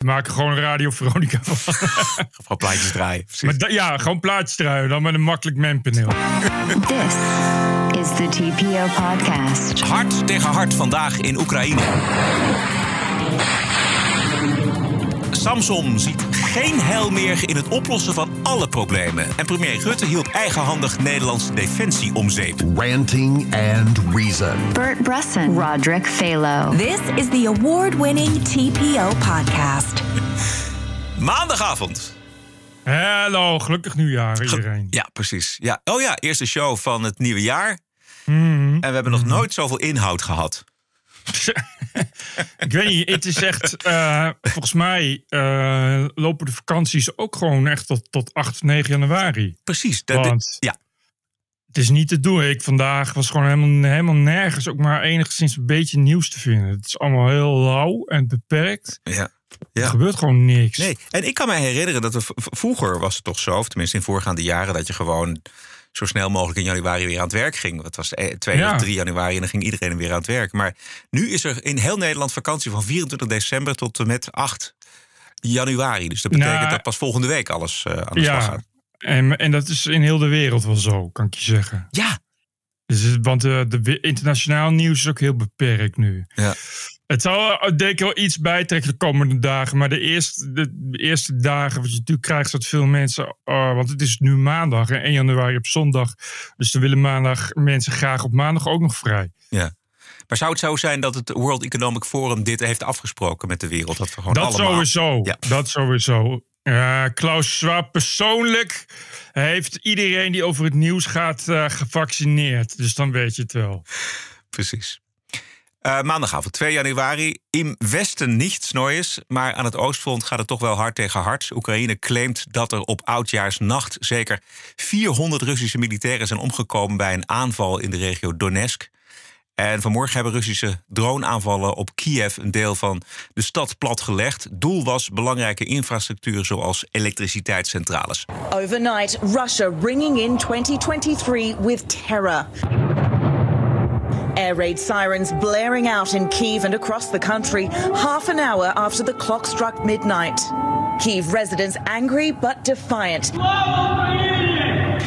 We maken gewoon een Radio Veronica van. Gewoon plaatjes draaien. Maar da- ja, gewoon plaatjes draaien. Dan met een makkelijk mempaneel. This is the TPO podcast. Hart tegen hart vandaag in Oekraïne. Samson ziet geen heil meer in het oplossen van alle problemen. En premier Rutte hielp eigenhandig Nederlandse defensie om zeep. Ranting and Reason. Bert Bresson, Roderick Phalo. This is the award winning TPO podcast. Maandagavond. Hallo, gelukkig nieuwjaar iedereen. Ja, precies. Ja. Oh ja, eerste show van het nieuwe jaar. Mhm. En we hebben nog nooit zoveel inhoud gehad. Ik weet niet, het is echt... eh, volgens mij eh, lopen de vakanties ook gewoon echt tot, tot 8 of 9 januari. Precies. Dat, Want- ja, Het is niet te doen. Ik vandaag was gewoon helemaal, helemaal nergens ook maar enigszins een beetje nieuws te vinden. Het is allemaal heel lauw en beperkt. ja. Er Ja. gebeurt gewoon niks. Nee, en ik kan me herinneren dat er v- vroeger was het toch zo, of tenminste in voorgaande jaren, dat je gewoon zo snel mogelijk in januari weer aan het werk ging. Het was eh, 2 Ja. of 3 januari en dan ging iedereen weer aan het werk. Maar nu is er in heel Nederland vakantie van 24 december tot en met 8 januari. Dus dat betekent Nou, dat pas volgende week alles eh, aan de slag Ja, gaat. en, en dat is in heel de wereld wel zo, kan ik je zeggen. Ja, Dus, want de, de we- internationaal nieuws is ook heel beperkt nu. ja. Het zal eh, denk ik wel iets bijtrekken de komende dagen. Maar de eerste, de, eerste dagen, wat je natuurlijk krijgt, dat veel mensen. oh, want het is nu maandag en 1 januari op zondag. Dus dan willen maandag mensen graag op maandag ook nog vrij. ja. Maar zou het zo zijn dat het World Economic Forum dit heeft afgesproken met de wereld? Dat we gewoon Dat allemaal... sowieso. Ja. Dat sowieso. Klaus Schwab persoonlijk heeft iedereen die over het nieuws gaat eh, gevaccineerd. Dus dan weet je het wel. Precies. Eh, maandagavond 2 januari. Im Westen niets Neues, maar aan het Oostfront gaat het toch wel hard tegen hard. Oekraïne claimt dat er op oudjaarsnacht zeker 400 Russische militairen zijn omgekomen bij een aanval in de regio Donetsk. En vanmorgen hebben Russische droneaanvallen op Kiev een deel van de stad platgelegd. Doel was belangrijke infrastructuur zoals elektriciteitscentrales. Overnight, Russia ringing in 2023 with terror. Air raid sirens blaring out in Kiev and across the country half an hour after the clock struck midnight. Kiev residents angry but defiant.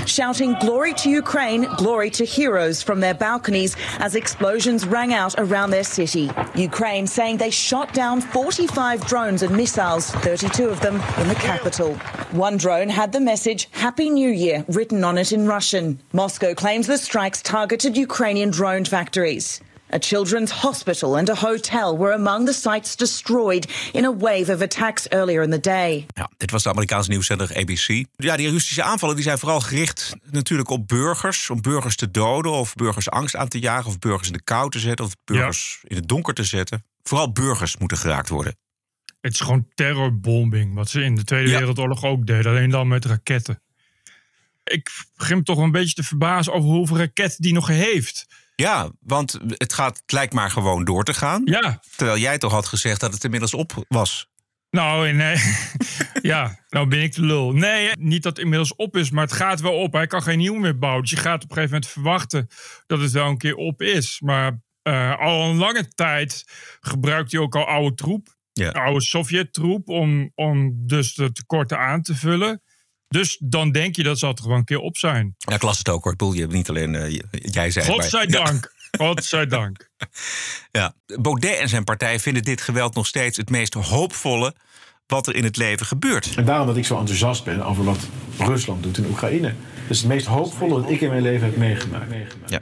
Shouting glory to Ukraine, glory to heroes from their balconies as explosions rang out around their city. Ukraine saying they shot down 45 drones and missiles, 32 of them in the capital. One drone had the message Happy New Year written on it in Russian. Moscow claims the strikes targeted Ukrainian drone factories. A children's hospital and a hotel were among the sites destroyed in a wave of attacks earlier in the day. Ja, dit was de Amerikaanse nieuwszender ABC. Ja, die Russische aanvallen die zijn vooral gericht natuurlijk op burgers. Om burgers te doden of burgers angst aan te jagen... of burgers in de kou te zetten of burgers in het donker te zetten. Vooral burgers moeten geraakt worden. Het is gewoon terrorbombing. Wat ze in de Tweede Ja. Wereldoorlog ook deden. Alleen dan met raketten. Ik begin me toch een beetje te verbazen over hoeveel raketten die nog heeft. Ja, want het, gaat, het lijkt maar gewoon door te gaan. Ja, Terwijl jij toch had gezegd dat het inmiddels op was. nou nee. ja, nou ben ik de lul. Nee, niet dat het inmiddels op is, maar het gaat wel op. Hij kan geen nieuw meer bouwen. Dus je gaat op een gegeven moment verwachten dat het wel een keer op is. Maar eh, al een lange tijd gebruikt hij ook al oude troep. Ja. oude Sovjet-troep om, om dus de tekorten aan te vullen. Dus dan denk je dat zal er gewoon een keer op zijn. Ja, ik las het ook hoor. Ik bedoel, je hebt niet alleen eh, jij zei het, maar- Godzijdank. Godzijdank. Ja. Baudet en zijn partij vinden dit geweld nog steeds het meest hoopvolle wat er in het leven gebeurt. En daarom dat ik zo enthousiast ben over wat Rusland doet in Oekraïne. Dat is het meest hoopvolle dat ik in mijn leven heb meegemaakt. Ja.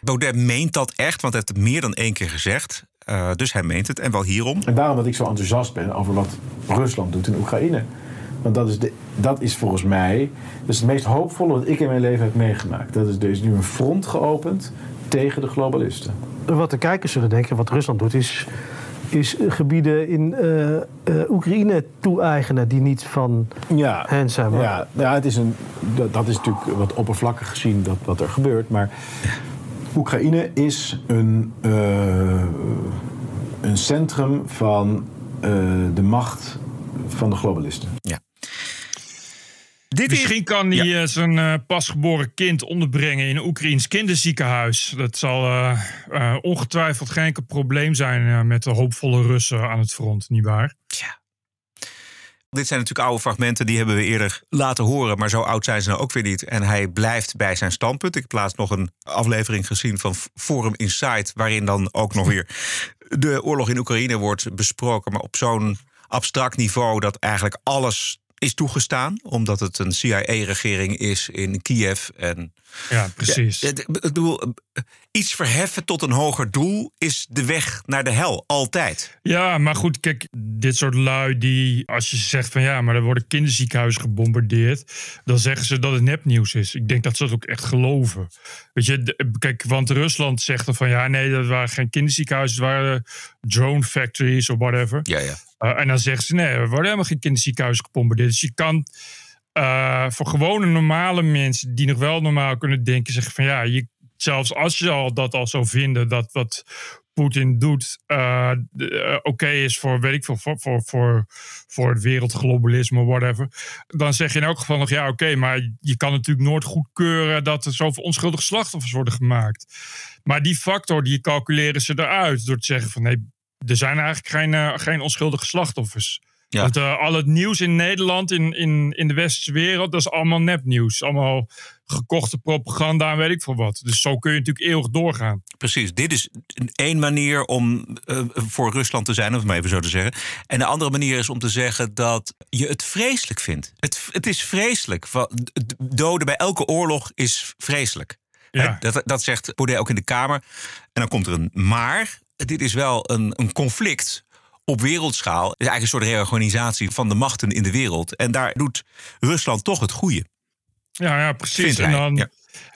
Baudet meent dat echt, want hij heeft het meer dan één keer gezegd. Eh, dus hij meent het en wel hierom. En daarom dat ik zo enthousiast ben over wat Rusland doet in Oekraïne. Want dat is, de, dat is volgens mij dat is het meest hoopvolle wat ik in mijn leven heb meegemaakt. Dat is, er is nu een front geopend tegen de globalisten. Wat de kijkers zullen denken, wat Rusland doet, is, is gebieden in eh, eh, Oekraïne toe-eigenen die niet van Ja, hen zijn. Maar ja, ja het is een, dat, dat is natuurlijk wat oppervlakkig gezien dat, wat er gebeurt. Maar Oekraïne is een, eh, een centrum van eh, de macht van de globalisten. Ja. Dit is, Misschien kan hij eh, zijn eh, pasgeboren kind onderbrengen in een Oekraïns kinderziekenhuis. Dat zal eh, ongetwijfeld geen enkel probleem zijn met de hoopvolle Russen aan het front, nietwaar? Tja. Dit zijn natuurlijk oude fragmenten, die hebben we eerder laten horen. Maar zo oud zijn ze nou ook weer niet. En hij blijft bij zijn standpunt. Ik heb laatst nog een aflevering gezien van Forum Insight... waarin dan ook nog weer de oorlog in Oekraïne wordt besproken. Maar op zo'n abstract niveau dat eigenlijk alles is toegestaan. Omdat het een CIA-regering is in Kiev. En Ja, precies. ja, ik bedoel, iets verheffen tot een hoger doel is de weg naar de hel. Altijd. Ja, maar goed, kijk, dit soort lui die, als je zegt van ja, maar er worden kinderziekenhuizen gebombardeerd, dan zeggen ze dat het nepnieuws is. Ik denk dat ze dat ook echt geloven. Weet je, de- kijk, want Rusland zegt dan van ja, nee, dat waren geen kinderziekenhuizen, het waren drone factories of whatever. Ja, ja. Uh, en dan zeggen ze nee, er worden helemaal geen kinderziekenhuizen gebombardeerd. Dus je kan uh, voor gewone normale mensen die nog wel normaal kunnen denken, zeggen van ja, je, zelfs als je al dat al zou vinden dat wat Poetin doet uh, uh, oké is voor, weet ik veel, voor, voor, voor, voor het wereldglobalisme, whatever. Dan zeg je in elk geval nog ja, oké, maar je kan natuurlijk nooit goedkeuren dat er zoveel onschuldige slachtoffers worden gemaakt. Maar die factor, die calculeren ze eruit door te zeggen van nee, er zijn eigenlijk geen, geen onschuldige slachtoffers. Ja. Want uh, al het nieuws in Nederland, in, in, in de westerse wereld, dat is allemaal nepnieuws. Allemaal gekochte propaganda en weet ik veel wat. Dus zo kun je natuurlijk eeuwig doorgaan. Precies, dit is één manier om uh, voor Rusland te zijn, om het maar even zo te zeggen. En de andere manier is om te zeggen dat je het vreselijk vindt. Het, het is vreselijk. Doden bij elke oorlog is vreselijk. Ja. Dat, dat zegt Baudet ook in de Kamer. En dan komt er een maar. Dit is wel een, een conflict op wereldschaal. Is eigenlijk een soort reorganisatie van de machten in de wereld. En daar doet Rusland toch het goede. Ja, ja precies. En dan, ja.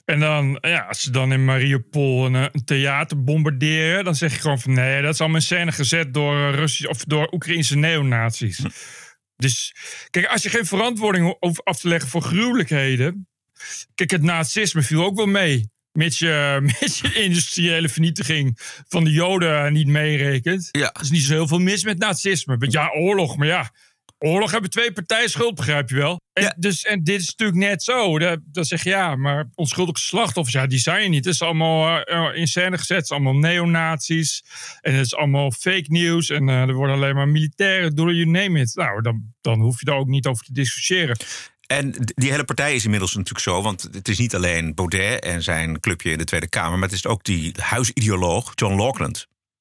en dan, ja, als ze dan in Mariupol een, een theater bombarderen, dan zeg je gewoon van nee, dat is allemaal in scène gezet door, eh, Russisch, of door Oekraïnse neonazies. Hm. Dus kijk, als je geen verantwoording hoeft af te leggen voor gruwelijkheden. Kijk, het nazisme viel ook wel mee. Mits je, mits je industriële vernietiging van de Joden niet meerekent. Ja. Er is niet zo heel veel mis met nazisme. Want ja, oorlog, maar ja. Oorlog hebben twee partijen schuld, begrijp je wel. En, Ja. dus, en dit is natuurlijk net zo. Dat, dan zeg je ja, maar onschuldige slachtoffers, ja, die zijn er niet. Het is allemaal uh, in scène gezet. Het is allemaal neonazies. En het is allemaal fake news. En uh, er worden alleen maar militairen door, you name it. Nou, dan, dan hoef je daar ook niet over te discussiëren. En die hele partij is inmiddels natuurlijk zo, want het is niet alleen Baudet en zijn clubje in de Tweede Kamer, maar het is ook die huisideoloog John Laughlin.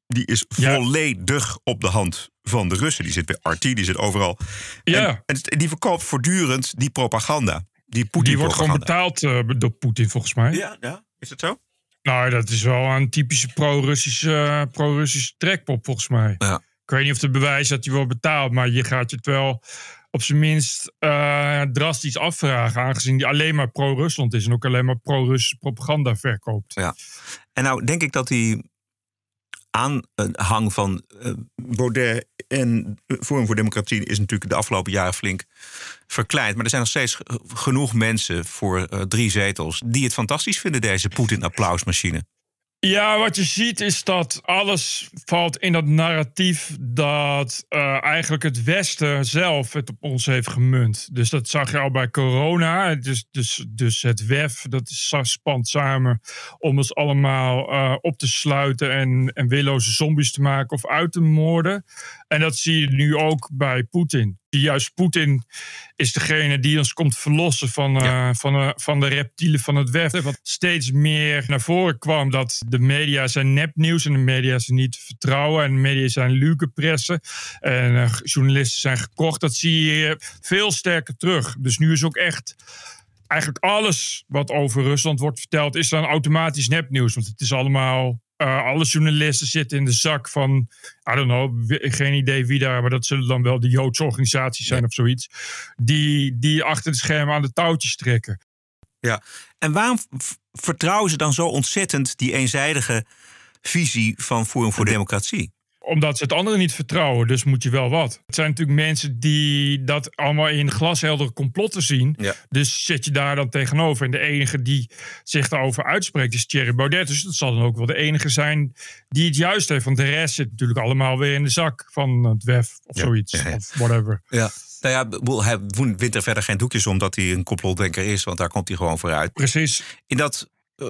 Die is Ja. volledig op de hand van de Russen. Die zit bij RT, die zit overal. Ja. En, en die verkoopt voortdurend die propaganda. Die Die wordt gewoon betaald uh, door Poetin, volgens mij. Ja, ja, is dat zo? Nou, dat is wel een typische pro-Russische pro trekpop, volgens mij. Ja. Ik weet niet of het bewijs dat hij wordt betaald, maar je gaat het wel op zijn minst uh, drastisch afvragen, aangezien die alleen maar pro-Rusland is en ook alleen maar pro-Russische propaganda verkoopt. Ja. En nou denk ik dat die aanhang van uh, Baudet en Forum voor Democratie is natuurlijk de afgelopen jaren flink verkleind. Maar er zijn nog steeds genoeg mensen voor drie zetels die het fantastisch vinden, deze Poetin-applausmachine. Ja, wat je ziet is dat alles valt in dat narratief dat uh, eigenlijk het Westen zelf het op ons heeft gemunt. Dus dat zag je al bij corona. Dus, dus, dus het WEF, dat spant samen om ons allemaal uh, op te sluiten en, en willoze zombies te maken of uit te moorden. En dat zie je nu ook bij Poetin. Juist Poetin is degene die ons komt verlossen van, uh, ja. van, uh, van de reptielen van het WEF. Wat steeds meer naar voren kwam dat de media zijn nepnieuws en de media zijn niet vertrouwen. En de media zijn lukenpressen en uh, journalisten zijn gekocht. Dat zie je veel sterker terug. Dus nu is ook echt eigenlijk alles wat over Rusland wordt verteld, is dan automatisch nepnieuws. Want het is allemaal uh, alle journalisten zitten in de zak van, I don't know, geen idee wie daar, maar dat zullen dan wel de Joodse organisaties zijn ja. of zoiets, die, die achter de schermen aan de touwtjes trekken. Ja, en waarom vertrouwen ze dan zo ontzettend die eenzijdige visie van Forum voor Democratie? Omdat ze het anderen niet vertrouwen, dus moet je wel wat. Het zijn natuurlijk mensen die dat allemaal in glasheldere complotten zien. Ja. Dus zet je daar dan tegenover. En de enige die zich daarover uitspreekt is Thierry Baudet. Dus dat zal dan ook wel de enige zijn die het juist heeft. Want de rest zit natuurlijk allemaal weer in de zak van het WEF of Ja, zoiets. ja. Of whatever. Ja. Nou ja, hij wint er verder geen doekjes om dat hij een complotdenker is, want daar komt hij gewoon vooruit. Precies. In dat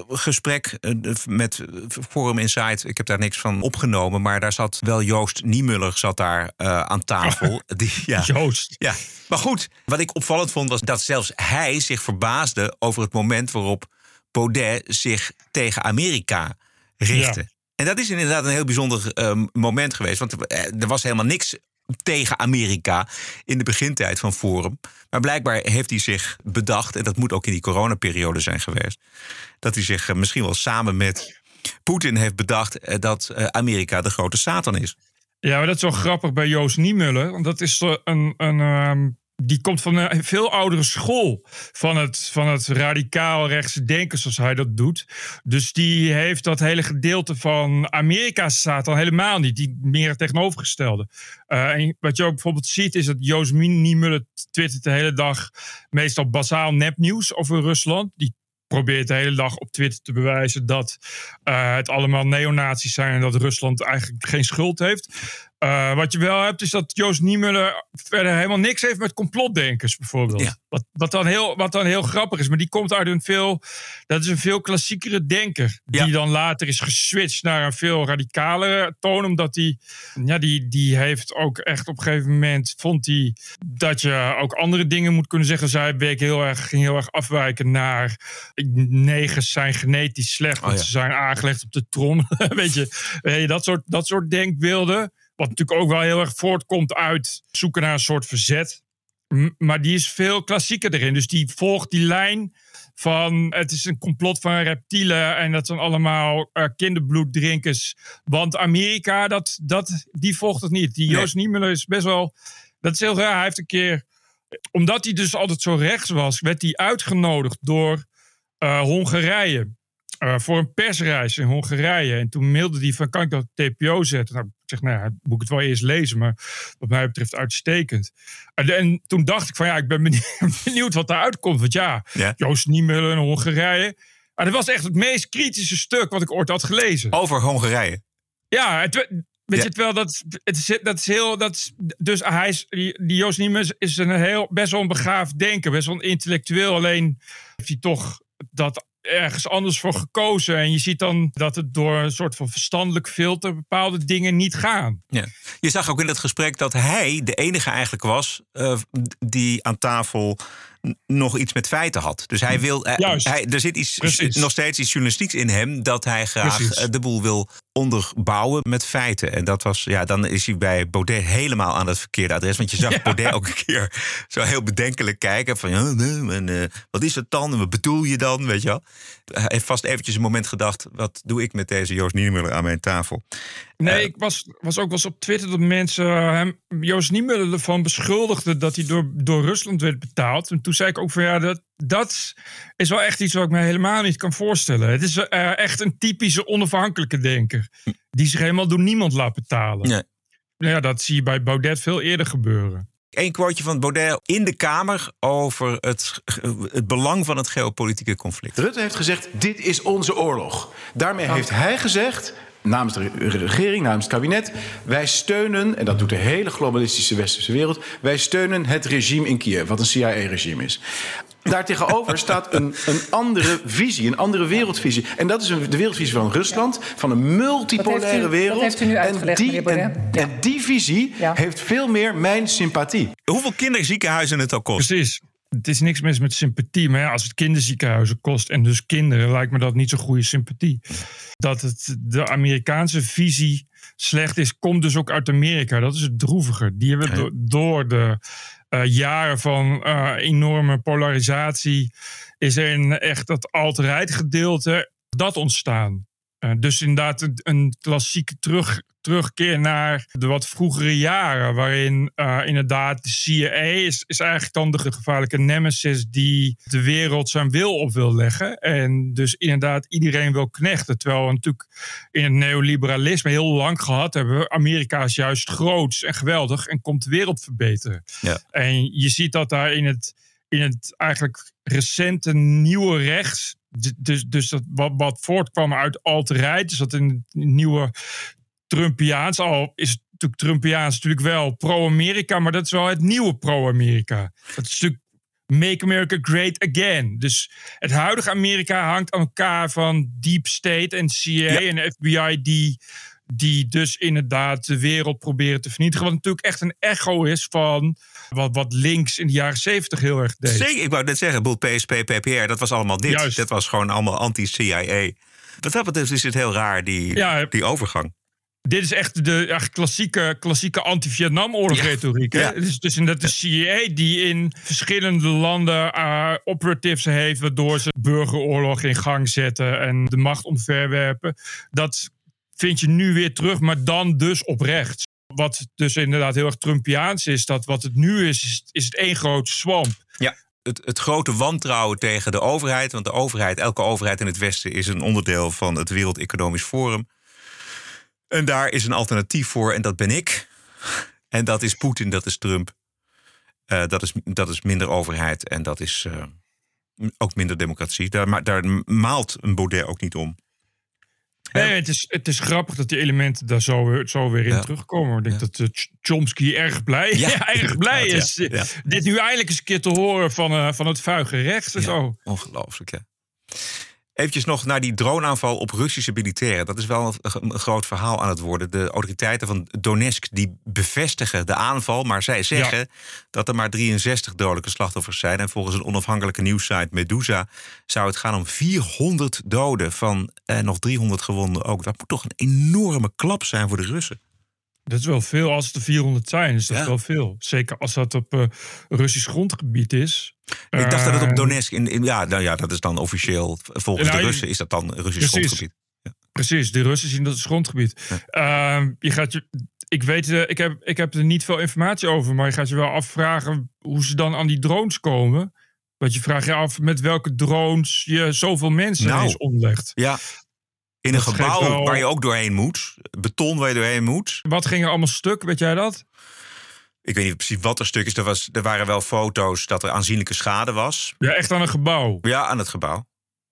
gesprek eh, met eh, Forum Insight. Ik heb daar niks van opgenomen, maar daar zat wel Joost Niemuller zat daar eh, aan tafel. Die, ja, Joost. ja, maar goed, wat ik opvallend vond was dat zelfs hij zich verbaasde over het moment waarop Baudet zich tegen Amerika richtte. Ja. En dat is inderdaad een heel bijzonder eh, moment geweest, want eh, er was helemaal niks tegen Amerika in de begintijd van Forum. Maar blijkbaar heeft hij zich bedacht, en dat moet ook in die coronaperiode zijn geweest, dat hij zich eh, misschien wel samen met Poetin heeft bedacht eh, dat eh, Amerika de grote Satan is. Ja, maar dat is wel grappig bij Joost Niemuller. Want dat is eh, een. een ehm, die komt van een veel oudere school van het, van het radicaal rechtse denken, zoals hij dat doet. Dus die heeft dat hele gedeelte van Amerika staat al helemaal niet. Die meer het tegenovergestelde. Eh, en wat je ook bijvoorbeeld ziet, is dat Joost Niemuller twittert de hele dag meestal bazaal nepnieuws over Rusland. Die probeert de hele dag op Twitter te bewijzen dat eh, het allemaal neonazies zijn en dat Rusland eigenlijk geen schuld heeft. Eh, wat je wel hebt, is dat Joost Niemuller verder helemaal niks heeft met complotdenkers, bijvoorbeeld. Ja. Wat, wat, dan heel, wat dan heel grappig is. Maar die komt uit een veel. Dat is een veel klassiekere denker. Die Ja. dan later is geswitcht naar een veel radicalere toon. Omdat die. Ja, die, die heeft ook echt op een gegeven moment. Vond hij dat je ook andere dingen moet kunnen zeggen. Zij week heel erg, ging heel erg afwijken naar. Negers zijn genetisch slecht. Oh, want ja. ze zijn aangelegd op de trom. weet, je, weet je, dat soort, dat soort denkbeelden. Wat natuurlijk ook wel heel erg voortkomt uit zoeken naar een soort verzet. Maar die is veel klassieker erin. Dus die volgt die lijn van het is een complot van reptielen en dat zijn allemaal eh, kinderbloeddrinkers. Want Amerika, dat, dat, die volgt het niet. Die Nee. Joost Niemuller is best wel... Dat is heel raar. Hij heeft een keer... Omdat hij dus altijd zo rechts was, werd hij uitgenodigd door eh, Hongarije. eh, voor een persreis in Hongarije. En toen mailde hij van, kan ik dat TPO zetten? Nou, zeg, nou ja, moet ik het wel eerst lezen. Maar wat mij betreft uitstekend. En, en toen dacht ik van, ja, ik ben benieuwd, wat eruit komt. Want ja, Ja. Joost Niemuller in Hongarije. Maar dat was echt het meest kritische stuk wat ik ooit had gelezen. Over Hongarije. Ja, het, we- weet Ja. je het wel, dat, het is, dat is heel, dat is, dus hij is, die, die Joost Niemuller is een heel, best wel een begaafd denker, best wel een intellectueel, alleen heeft hij toch dat ergens anders voor gekozen. En je ziet dan dat het door een soort van verstandelijk filter bepaalde dingen niet gaan. Ja. Je zag ook in het gesprek dat hij de enige eigenlijk was eh, die aan tafel nog iets met feiten had. Dus hij wil. eh, Juist. hij, er zit iets, Precies. nog steeds iets journalistieks in hem dat hij graag Precies. eh, de boel wil onderbouwen met feiten. En dat was, ja, dan is hij bij Baudet helemaal aan het verkeerde adres. Want je zag Baudet ook een keer zo heel bedenkelijk kijken van, en, eh, wat is het dan? En wat bedoel je dan? Weet je wel? Hij heeft vast eventjes een moment gedacht, wat doe ik met deze Joost Niemuller aan mijn tafel? Nee, ik was, was ook wel eens op Twitter dat mensen hem, Joost Niemuller ervan beschuldigden dat hij door, door Rusland werd betaald. En toen zei ik ook van ja, dat, dat is wel echt iets wat ik me helemaal niet kan voorstellen. Het is eh, echt een typische onafhankelijke denker. Die zich helemaal door niemand laat betalen. Nee. Nou Ja, dat zie je bij Baudet veel eerder gebeuren. Eén quoteje van Baudet in de Kamer over het, het belang van het geopolitieke conflict. Rutte heeft gezegd: dit is onze oorlog. Daarmee heeft hij gezegd. Namens de re- regering, namens het kabinet. Wij steunen, en dat doet de hele globalistische westerse wereld. Wij steunen het regime in Kiev, wat een CIA-regime is. Daartegenover staat een, een andere visie, een andere wereldvisie. En dat is een, de wereldvisie van Rusland, van een multipolaire u- wereld. heeft u nu en, uitgelegd, die, en, Ja. en die visie Ja. heeft veel meer mijn sympathie. Hoeveel kinderziekenhuizen het al kost. Precies. Het is niks mis met sympathie. Maar ja, als het kinderziekenhuizen kost en dus kinderen, lijkt me dat niet zo'n goede sympathie. Dat het de Amerikaanse visie slecht is, komt dus ook uit Amerika. Dat is het droevige. Die hebben do- door de eh, jaren van eh, enorme polarisatie, is er een, echt dat alt-right gedeelte dat ontstaan. Eh, dus inderdaad een, een klassieke terug, terugkeer naar de wat vroegere jaren. Waarin eh, inderdaad de CIA is, is eigenlijk dan de gevaarlijke nemesis die de wereld zijn wil op wil leggen. En dus inderdaad iedereen wil knechten. Terwijl we natuurlijk in het neoliberalisme heel lang gehad hebben. Amerika is juist groots en geweldig en komt de wereld verbeteren. Ja. En je ziet dat daar in het, in het eigenlijk recente nieuwe rechts. Dus, dus dat wat, wat voortkwam uit alt-right. Dus dat in het nieuwe Trumpiaans. Al is het natuurlijk Trumpiaans natuurlijk wel pro-Amerika. Maar dat is wel het nieuwe pro-Amerika. Dat is natuurlijk Make America Great Again. Dus het huidige Amerika hangt aan elkaar van Deep State en CIA en FBI die, die dus inderdaad de wereld proberen te vernietigen. Wat natuurlijk echt een echo is van wat, wat links in de jaren zeventig heel erg deed. Zeker, ik wou net zeggen, boel PSP, PPR, dat was allemaal dit. Juist. Dat was gewoon allemaal anti-CIA. Wat dat betreft is het heel raar, die, Ja. die overgang. Dit is echt de echt klassieke, klassieke anti-Vietnamoorlog-retoriek. Ja. hè? Het is dus inderdaad de CIA die in verschillende landen eh, operatives heeft... waardoor ze burgeroorlog in gang zetten en de macht omverwerpen. Dat vind je nu weer terug, maar dan dus op rechts. Wat dus inderdaad heel erg Trumpiaans is, dat wat het nu is, is, is het één grote swamp. Ja, het, het grote wantrouwen tegen de overheid. Want de overheid, elke overheid in het Westen is een onderdeel van het Wereld Economisch Forum. En daar is een alternatief voor en dat ben ik. En dat is Poetin, dat is Trump. Eh, dat, is, dat is minder overheid en dat is eh, ook minder democratie. Daar, ma- daar maalt een Baudet ook niet om. Nee, het is, het is grappig dat die elementen daar zo, weer- zo weer in Ja. terugkomen. Ik denk dat eh, Ch- Chomsky erg blij, Ja, erg blij is. Dit nu eindelijk eens een keer te horen van, van het vuige rechts en zo. Ongelooflijk, ja. Eventjes nog naar die droneaanval op Russische militairen. Dat is wel een, groot verhaal aan het worden. De autoriteiten van Donetsk die bevestigen de aanval... maar zij zeggen dat er maar 63 dodelijke slachtoffers zijn. En volgens een onafhankelijke nieuwssite Medusa... zou het gaan om 400 doden van eh, nog 300 gewonden ook. Dat moet toch een enorme klap zijn voor de Russen. Dat is wel veel. Als het er 400 zijn, is dat Ja. wel veel. Zeker als dat op eh, Russisch grondgebied is. Ik dacht dat het op Eh, Donetsk... In, in- ja, nou ja, dat is dan officieel... Volgens Nou, de je- Russen is dat dan Russisch grondgebied. Precies, de Russen zien dat als grondgebied. Ehm, je gaat je, ik weet, eh, ik, heb, ik heb er niet veel informatie over, maar je gaat je wel afvragen hoe ze dan aan die drones komen. Want je vraagt je af met welke drones je zoveel mensen Nou. eens omlegt. Ja. In een Dat gebouw wel- waar je ook doorheen moet. Beton waar je doorheen moet. Wat ging er allemaal stuk, weet jij dat? Ik weet niet precies wat er stuk is. Er, was, er waren wel foto's dat er aanzienlijke schade was. Ja, echt aan een gebouw. Ja, aan het gebouw.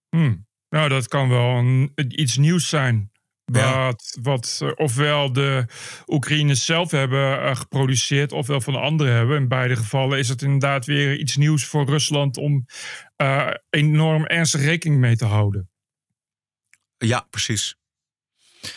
Hm. Nou, dat kan wel een, iets nieuws zijn. Ja. Wat, wat eh, ofwel de Oekraïners zelf hebben eh, geproduceerd, ofwel van anderen hebben. In beide gevallen is het inderdaad weer iets nieuws voor Rusland om eh, enorm ernstig rekening mee te houden. Ja, precies.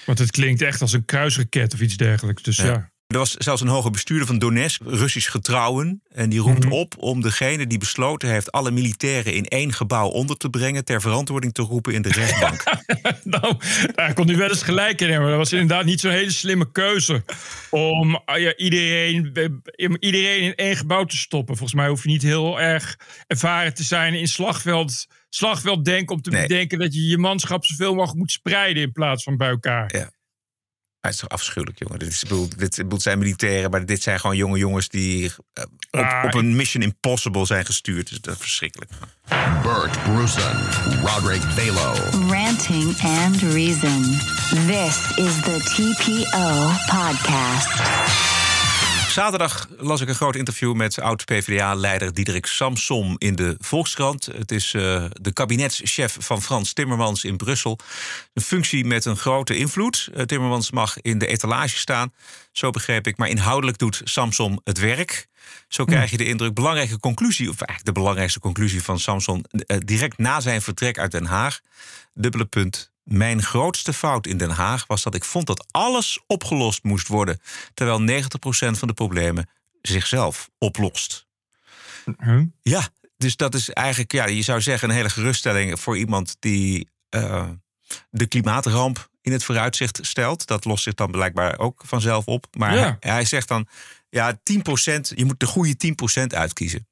Want het klinkt echt als een kruisraket of iets dergelijks. Dus ja. Ja. Er was zelfs een hoge bestuurder van Donetsk, Russisch getrouwen. En die roept Mhm. op om degene die besloten heeft alle militairen in één gebouw onder te brengen. ter verantwoording te roepen in de rechtbank. nou, daar kon u wel eens gelijk in hebben. Dat was inderdaad niet zo'n hele slimme keuze. Om ja, iedereen, eh, iedereen in één gebouw te stoppen. Volgens mij hoef je niet heel erg ervaren te zijn in slagveld, slagvelddenken. Om te Nee. bedenken dat je je manschap zoveel mogelijk moet spreiden in plaats van bij elkaar. Ja. Hij is toch afschuwelijk, jongen. Dit, is, bedoel, dit, bedoel, het zijn militairen, maar dit zijn gewoon jonge jongens die eh, op, Ah, op een Mission Impossible zijn gestuurd. Dus dat is verschrikkelijk. Bert Brusen, Roderick Balo. Ranting and Reason. This is the TPO podcast. Zaterdag las ik een groot interview met oud-PVDA-leider Diederik Samsom in de Volkskrant. Het is eh, de kabinetschef van Frans Timmermans in Brussel. Een functie met een grote invloed. Eh, Timmermans mag in de etalage staan, zo begreep ik. Maar inhoudelijk doet Samsom het werk. Zo krijg je de indruk, belangrijke conclusie, of eigenlijk de belangrijkste conclusie van Samson, eh, direct na zijn vertrek uit Den Haag. Dubbele punt. Mijn grootste fout in Den Haag was dat ik vond dat alles opgelost moest worden, terwijl 90% van de problemen zichzelf oplost. Huh? Ja, dus dat is eigenlijk, ja, je zou zeggen, een hele geruststelling voor iemand die eh, de klimaatramp in het vooruitzicht stelt. Dat lost zich dan blijkbaar ook vanzelf op. Maar Ja. hij, hij zegt dan, ja, 10%, je moet de goede 10% uitkiezen.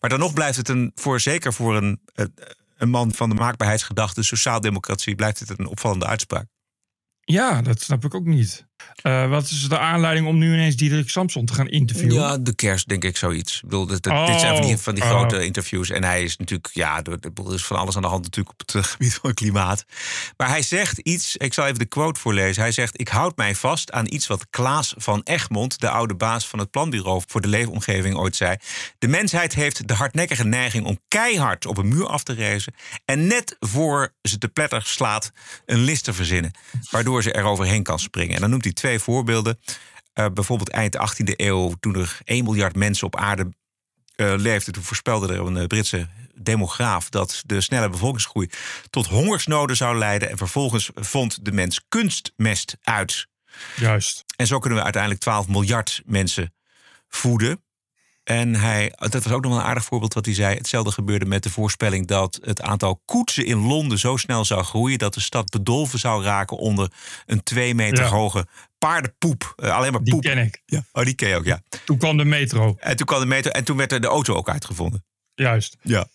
Maar dan nog blijft het een, voor, zeker voor een, een- een man van de maakbaarheidsgedachte, sociaaldemocratie, blijft het een opvallende uitspraak. Ja, dat snap ik ook niet. Eh, wat is de aanleiding om nu ineens Diederik Samson te gaan interviewen? Ja, de kerst denk ik zoiets. Ik bedoel, dit, dit Oh, zijn van die, van die oh. grote interviews. En hij is natuurlijk, ja, er is van alles aan de hand natuurlijk op het gebied van het klimaat. Maar hij zegt iets, ik zal even de quote voorlezen. Hij zegt, ik houd mij vast aan iets wat Klaas van Egmond, de oude baas van het planbureau voor de leefomgeving, ooit zei. De mensheid heeft de hardnekkige neiging om keihard op een muur af te rezen. En net voor ze te pletter slaat, een list te verzinnen. Waardoor ze er overheen kan springen. En dan noemt hij twee voorbeelden. Eh, bijvoorbeeld eind 18e eeuw, toen er 1 miljard mensen op aarde eh, leefde, toen voorspelde er een eh, Britse demograaf dat de snelle bevolkingsgroei tot hongersnoden zou leiden. En vervolgens vond de mens kunstmest uit. Juist. En zo kunnen we uiteindelijk 12 miljard mensen voeden. En hij, dat was ook nog wel een aardig voorbeeld wat hij zei. Hetzelfde gebeurde met de voorspelling dat het aantal koetsen in Londen zo snel zou groeien dat de stad bedolven zou raken onder een twee meter Ja. hoge paardenpoep. Eh, alleen maar Die poep. ken ik. Ja. Oh, die ken je ook, ja. Toen kwam de metro. En toen kwam de meter en toen werd er de auto ook uitgevonden. Juist. Ja.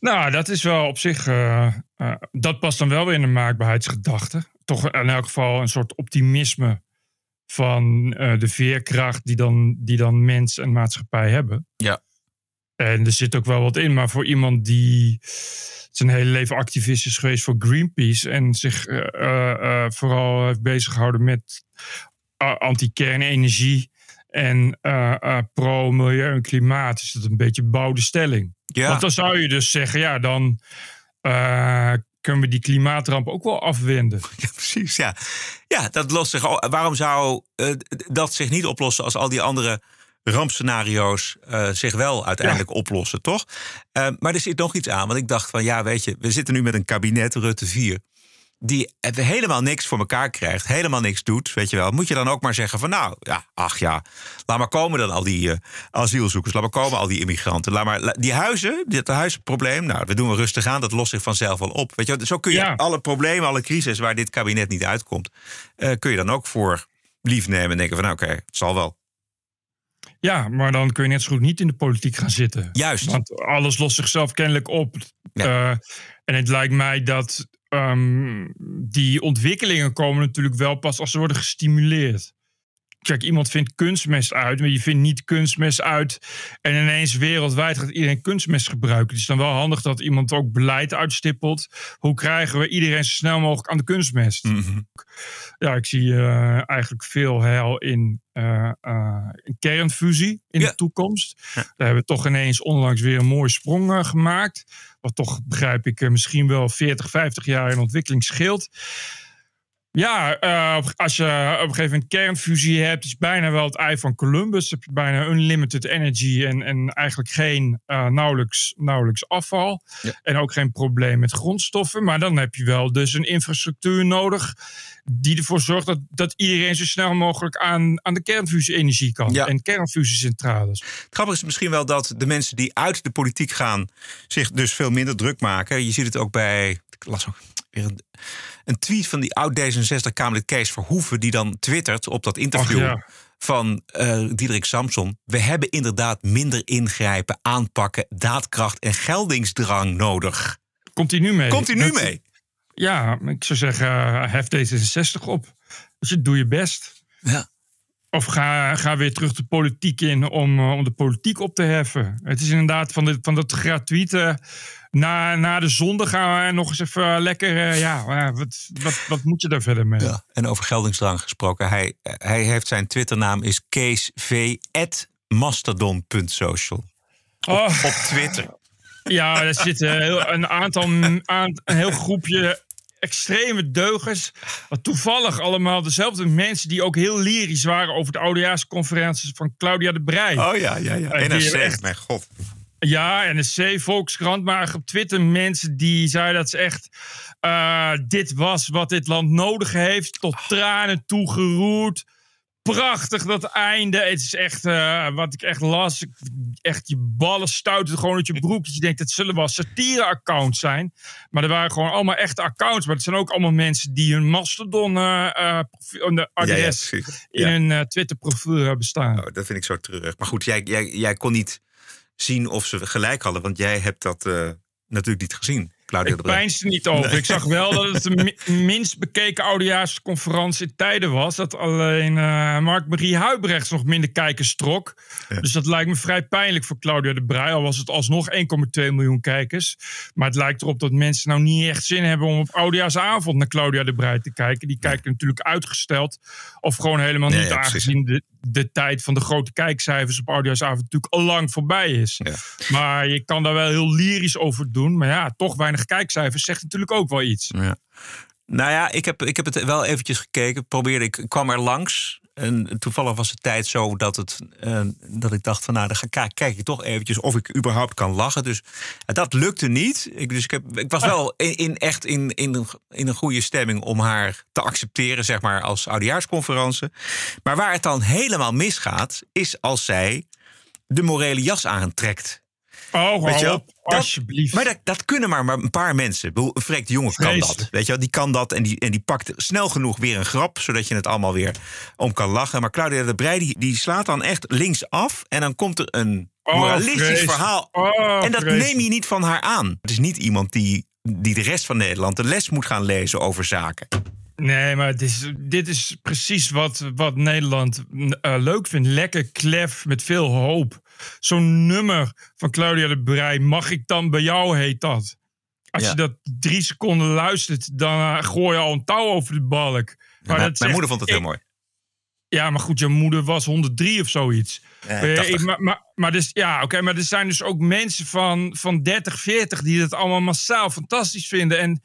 Nou, dat is wel op zich. eh, eh, dat past dan wel weer in de maakbaarheidsgedachte. Toch in elk geval een soort optimisme van eh, de veerkracht die dan, die dan mens en maatschappij hebben. Ja. En er zit ook wel wat in, maar voor iemand die zijn hele leven activist is geweest voor Greenpeace en zich eh, eh, vooral heeft bezig gehouden met anti-kernenergie en pro-milieu en klimaat, is dat een beetje bouwde stelling. Ja. Want dan zou je dus zeggen, ja, dan kunnen we die klimaatramp ook wel afwenden. Ja, precies. Ja, ja dat lost zich. al- Waarom zou eh, dat zich niet oplossen als al die andere rampscenario's eh, zich wel uiteindelijk oplossen, toch? Eh, maar er zit nog iets aan. Want ik dacht van ja, weet je, we zitten nu met een kabinet, Rutte 4. Die helemaal niks voor elkaar krijgt, helemaal niks doet, weet je wel. Moet je dan ook maar zeggen van nou, ja, ach ja, laat maar komen dan al die eh, asielzoekers, laat maar komen al die immigranten. Laat maar, la- die huizen, dit huisprobleem, nou, we doen we rustig aan, dat lost zich vanzelf wel op. Weet je, wel. zo kun je Ja. alle problemen, alle crisis waar dit kabinet niet uitkomt, eh, kun je dan ook voor lief nemen en denken van nou, oké, het zal wel. Ja, maar dan kun je net zo goed niet in de politiek gaan zitten. Juist. Want alles lost zichzelf kennelijk op. Ja. Eh, en het lijkt mij dat ehm, die ontwikkelingen komen natuurlijk wel pas als ze worden gestimuleerd. Kijk, iemand vindt kunstmest uit, maar je vindt niet kunstmest uit. En ineens wereldwijd gaat iedereen kunstmest gebruiken. Het is dan wel handig dat iemand ook beleid uitstippelt. Hoe krijgen we iedereen zo snel mogelijk aan de kunstmest? Mhm. Ja, ik zie eh, eigenlijk veel heil in, eh, eh, in kernfusie in Ja. de toekomst. Daar hebben we toch ineens onlangs weer een mooie sprong gemaakt. Wat toch, begrijp ik, misschien wel 40, 50 jaar in ontwikkeling scheelt. Ja, eh, als je op een gegeven moment kernfusie hebt, is bijna wel het ei van Columbus. Heb je bijna unlimited energy en, en eigenlijk geen eh, nauwelijks, nauwelijks afval. En ook geen probleem met grondstoffen. Maar dan heb je wel dus een infrastructuur nodig die ervoor zorgt dat, dat iedereen zo snel mogelijk aan, aan de kernfusie-energie kan. Ja. En kernfusiecentrales. Het grappige is misschien wel dat de mensen die uit de politiek gaan zich dus veel minder druk maken. Je ziet het ook bij. Ik las ook weer een, een tweet van die oud D66-Kamerlid Kees Verhoeven, die dan twittert op dat interview. Ja. Van eh Diederik Samson. We hebben inderdaad minder ingrijpen, aanpakken, daadkracht en geldingsdrang nodig. Komt hij nu mee? Komt hij nu Dat- mee? Ja, ik zou zeggen, eh, hef D66 op. Dus je doe je best. Ja. Of ga, ga weer terug de politiek in om, eh, om de politiek op te heffen. Het is inderdaad van, dit, van dat gratuite. Na, na de zonde gaan we nog eens even lekker. eh, ja, wat, wat, wat moet je daar verder mee? Ja. En over geldingsdrang gesproken. Hij, hij heeft zijn Twitternaam is keesv.mastodon.social. Oh, Op Twitter. ja, er zitten een aantal, aan, een heel groepje extreme deugers. Wat toevallig allemaal dezelfde mensen die ook heel lyrisch waren over de oudejaarsconferenties van Claudia de Brij. Oh ja, ja, ja. Die NRC, echt- mijn god. Ja, NSC, Volkskrant, maar op Twitter mensen die zeiden dat ze echt... eh, dit was wat dit land nodig heeft, tot tranen toegeroerd. Prachtig dat einde. Het is echt, eh, wat ik echt las, echt je ballen stuiten gewoon uit je broek. Je denkt, het zullen wel satire-accounts zijn. Maar er waren gewoon allemaal echte accounts. Maar het zijn ook allemaal mensen die hun Mastodon eh, eh, in hun Twitter-profiel hebben staan. Oh, dat vind ik zo treurig. Maar goed, jij, jij, jij kon niet zien of ze gelijk hadden, want jij hebt dat natuurlijk niet gezien, Claudia de Ik pijnste niet over. Ik zag wel dat het de mi- minst bekeken oudejaarsconferentie in tijden was. Dat alleen eh Mark-Marie Huibrechts nog minder kijkers trok. Dus dat lijkt me vrij pijnlijk voor Claudia de Brij. Al was het alsnog 1,2 miljoen kijkers. Maar het lijkt erop dat mensen nou niet echt zin hebben om op oudejaarsavond naar Claudia de Brij te kijken. Die kijken natuurlijk uitgesteld. Of gewoon helemaal niet, ja, aangezien de, de tijd van de grote kijkcijfers op oudejaarsavond natuurlijk al lang voorbij is. Ja. Maar je kan daar wel heel lyrisch over doen. Maar ja, toch weinig kijkcijfers zegt natuurlijk ook wel iets. Ja. Nou ja, ik heb, ik heb het wel eventjes gekeken. Probeerde, ik kwam er langs. En toevallig was de tijd zo dat, het, eh, dat ik dacht van nou, dan ga, kijk, ik toch eventjes of ik überhaupt kan lachen. Dus eh, dat lukte niet. Ik, dus ik, heb, ik was wel in, in- echt in, in, een- in een goede stemming om haar te accepteren, zeg maar, als oudejaarsconferentie. Maar waar het dan helemaal misgaat, is als zij de morele jas aantrekt. Oh, Weet je op, Dat- alsjeblieft. Maar dat, dat kunnen maar, maar een paar mensen. Bedoel, Freek de Jonge kan dat. Weet je wel? Die kan dat en die, en die pakt snel genoeg weer een grap... zodat je het allemaal weer om kan lachen. Maar Claudia de Breij die, die slaat dan echt links af... en dan komt er een Oh, moralistisch verhaal. Oh, en dat neem je niet van haar aan. Het is niet iemand die, die de rest van Nederland... de les moet gaan lezen over zaken. Nee, maar het is, dit is precies wat, wat Nederland eh, leuk vindt. Lekker klef met veel hoop. Zo'n nummer van Claudia de Brij. Mag ik dan bij jou, heet dat. Als Ja. je dat drie seconden luistert, dan eh, gooi je al een touw over de balk. Maar mijn moeder vond het heel mooi. Ja, maar goed, je moeder was 103 of zoiets. Ja, Eh, 80. ik- maar, maar, maar, dus, ja, oké, maar er zijn dus ook mensen van, van 30, 40 die dat allemaal massaal fantastisch vinden. En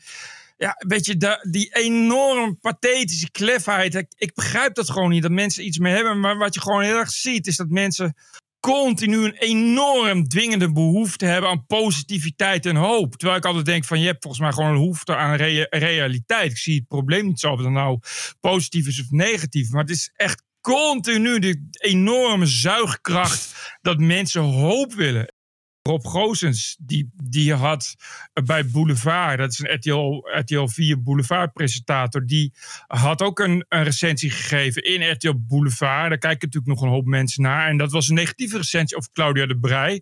ja, weet je, die enorm pathetische klefheid. Ik, ik begrijp dat gewoon niet, dat mensen iets mee hebben. Maar wat je gewoon heel erg ziet, is dat mensen continu een enorm dwingende behoefte hebben aan positiviteit en hoop. Terwijl ik altijd denk van, je hebt volgens mij gewoon een behoefte aan rea- realiteit. Ik zie het probleem niet zo of het nou positief is of negatief. Maar het is echt continu de enorme zuigkracht dat mensen hoop willen. Rob Goossens, die, die had bij Boulevard, dat is een RTL, RTL 4 Boulevard-presentator, die had ook een, een recensie gegeven in RTL Boulevard. Daar kijken natuurlijk nog een hoop mensen naar. En dat was een negatieve recensie over Claudia de Brij.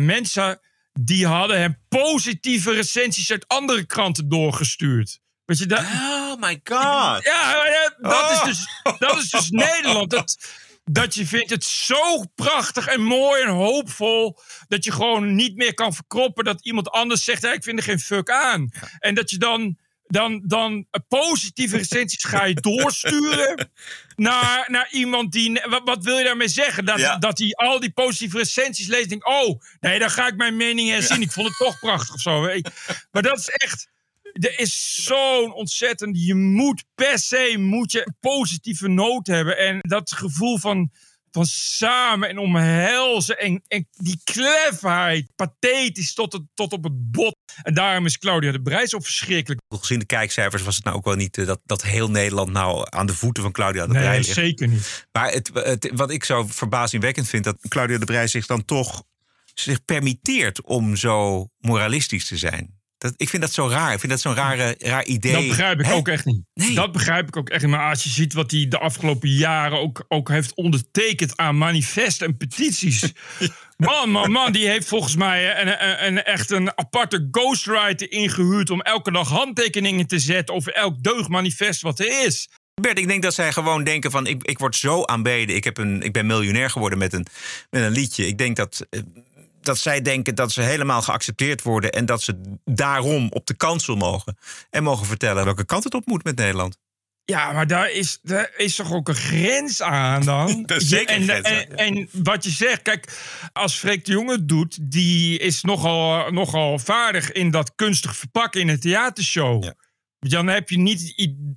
Mensen die hadden hem positieve recensies uit andere kranten doorgestuurd. Weet je, dat, Oh my god. ja, ja, dat, Oh. is dus, dat is dus Nederland. Dat, dat je vindt het zo prachtig en mooi en hoopvol. dat je gewoon niet meer kan verkroppen dat iemand anders zegt: "Hé, Ik vind er geen fuck aan. En dat je dan. Dan, dan positieve recensies ga je doorsturen naar, naar iemand die. Wat, wat wil je daarmee zeggen? Dat, Ja. dat hij al die positieve recensies leest en denkt: Oh, nee, dan ga ik mijn mening herzien. Ik vond het toch prachtig of zo. Maar dat is echt. Er is zo'n ontzettend. Je moet per se moet je positieve noot hebben. En dat gevoel van, van samen en omhelzen. En, en die klefheid. Pathetisch tot, het, tot op het bot. En daarom is Claudia de Breij zo verschrikkelijk. Gezien de kijkcijfers was het nou ook wel niet... eh, dat, dat heel Nederland nou aan de voeten van Claudia de Breij Nee, ligt. zeker niet. Maar het, het, wat ik zo verbazingwekkend vind, dat Claudia de Breij zich dan toch zich permitteert om zo moralistisch te zijn. Dat, ik vind dat zo raar. Ik vind dat zo'n rare, raar idee. Dat begrijp ik Hè? ook echt niet. Nee. Dat begrijp ik ook echt niet. Maar als je ziet wat hij de afgelopen jaren ook, ook heeft ondertekend aan manifesten en petities. Man, man, man, die heeft volgens mij een, een, een, echt een aparte ghostwriter ingehuurd om elke dag handtekeningen te zetten over elk deugdmanifest wat er is. Bert, ik denk dat zij gewoon denken van... ik, ik word zo aanbeden. Ik, heb een, ik ben miljonair geworden met een, met een liedje. Ik denk dat, eh, dat zij denken dat ze helemaal geaccepteerd worden... en dat ze daarom op de kansel mogen. En mogen vertellen welke kant het op moet met Nederland. Ja, maar daar is, daar is toch ook een grens aan dan? Daar is zeker en, grens aan, en, en wat je zegt, kijk, als Freek de Jonge doet, die is nogal, nogal vaardig in dat kunstig verpakken in een theatershow. Ja. Dan heb je niet het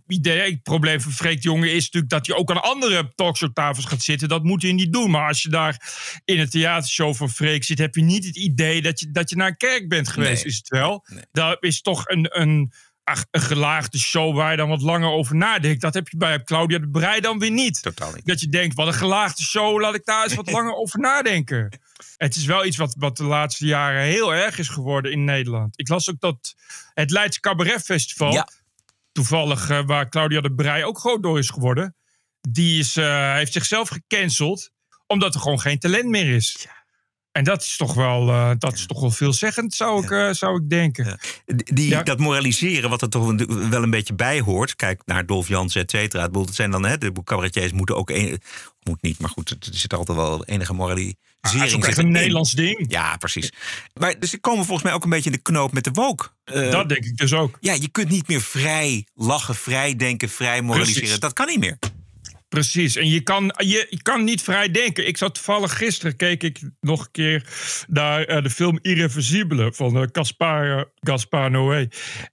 idee. Het probleem van Freek de Jonge is natuurlijk dat hij ook aan andere talkshowtafels gaat zitten. Dat moet hij niet doen. Maar als je daar in een theatershow van Freek zit, heb je niet het idee dat je, dat je naar een kerk bent geweest. Nee. Is het wel? Nee. Dat is toch een, een, ach, een gelaagde show waar je dan wat langer over nadenkt. Dat heb je bij Claudia de Breij dan weer niet. Totaal niet. Dat je denkt, wat een gelaagde show, laat ik daar eens wat langer over nadenken. Het is wel iets wat, wat de laatste jaren heel erg is geworden in Nederland. Ik las ook dat het Leidse Cabaret Festival, Ja. toevallig eh, waar Claudia de Breij ook groot door is geworden, die is, eh, heeft zichzelf gecanceld omdat er gewoon geen talent meer is. En dat is toch wel, eh, dat is toch wel veelzeggend, zou ik, eh, zou ik denken. Ja. Die, Ja. Dat moraliseren, wat er toch een- wel een beetje bij hoort. Kijk naar Dolf Jansen, et cetera. Het Het zijn dan, hè, de cabaretiers moeten ook... Een, moet niet, maar goed, er zit altijd wel enige moralisering. Ah, dat is ook echt een in. Nederlands ding. Ja, precies. Maar dus ze komen volgens mij ook een beetje in de knoop met de woke. Eh, Dat denk ik dus ook. Ja, je kunt niet meer vrij lachen, vrij denken, vrij moraliseren. Precies. Dat kan niet meer. Precies. En je kan, je, je kan niet vrij denken. Ik zat toevallig gisteren, keek ik nog een keer naar eh, de film Irreversibele van uh, Gaspar, Gaspar Noé.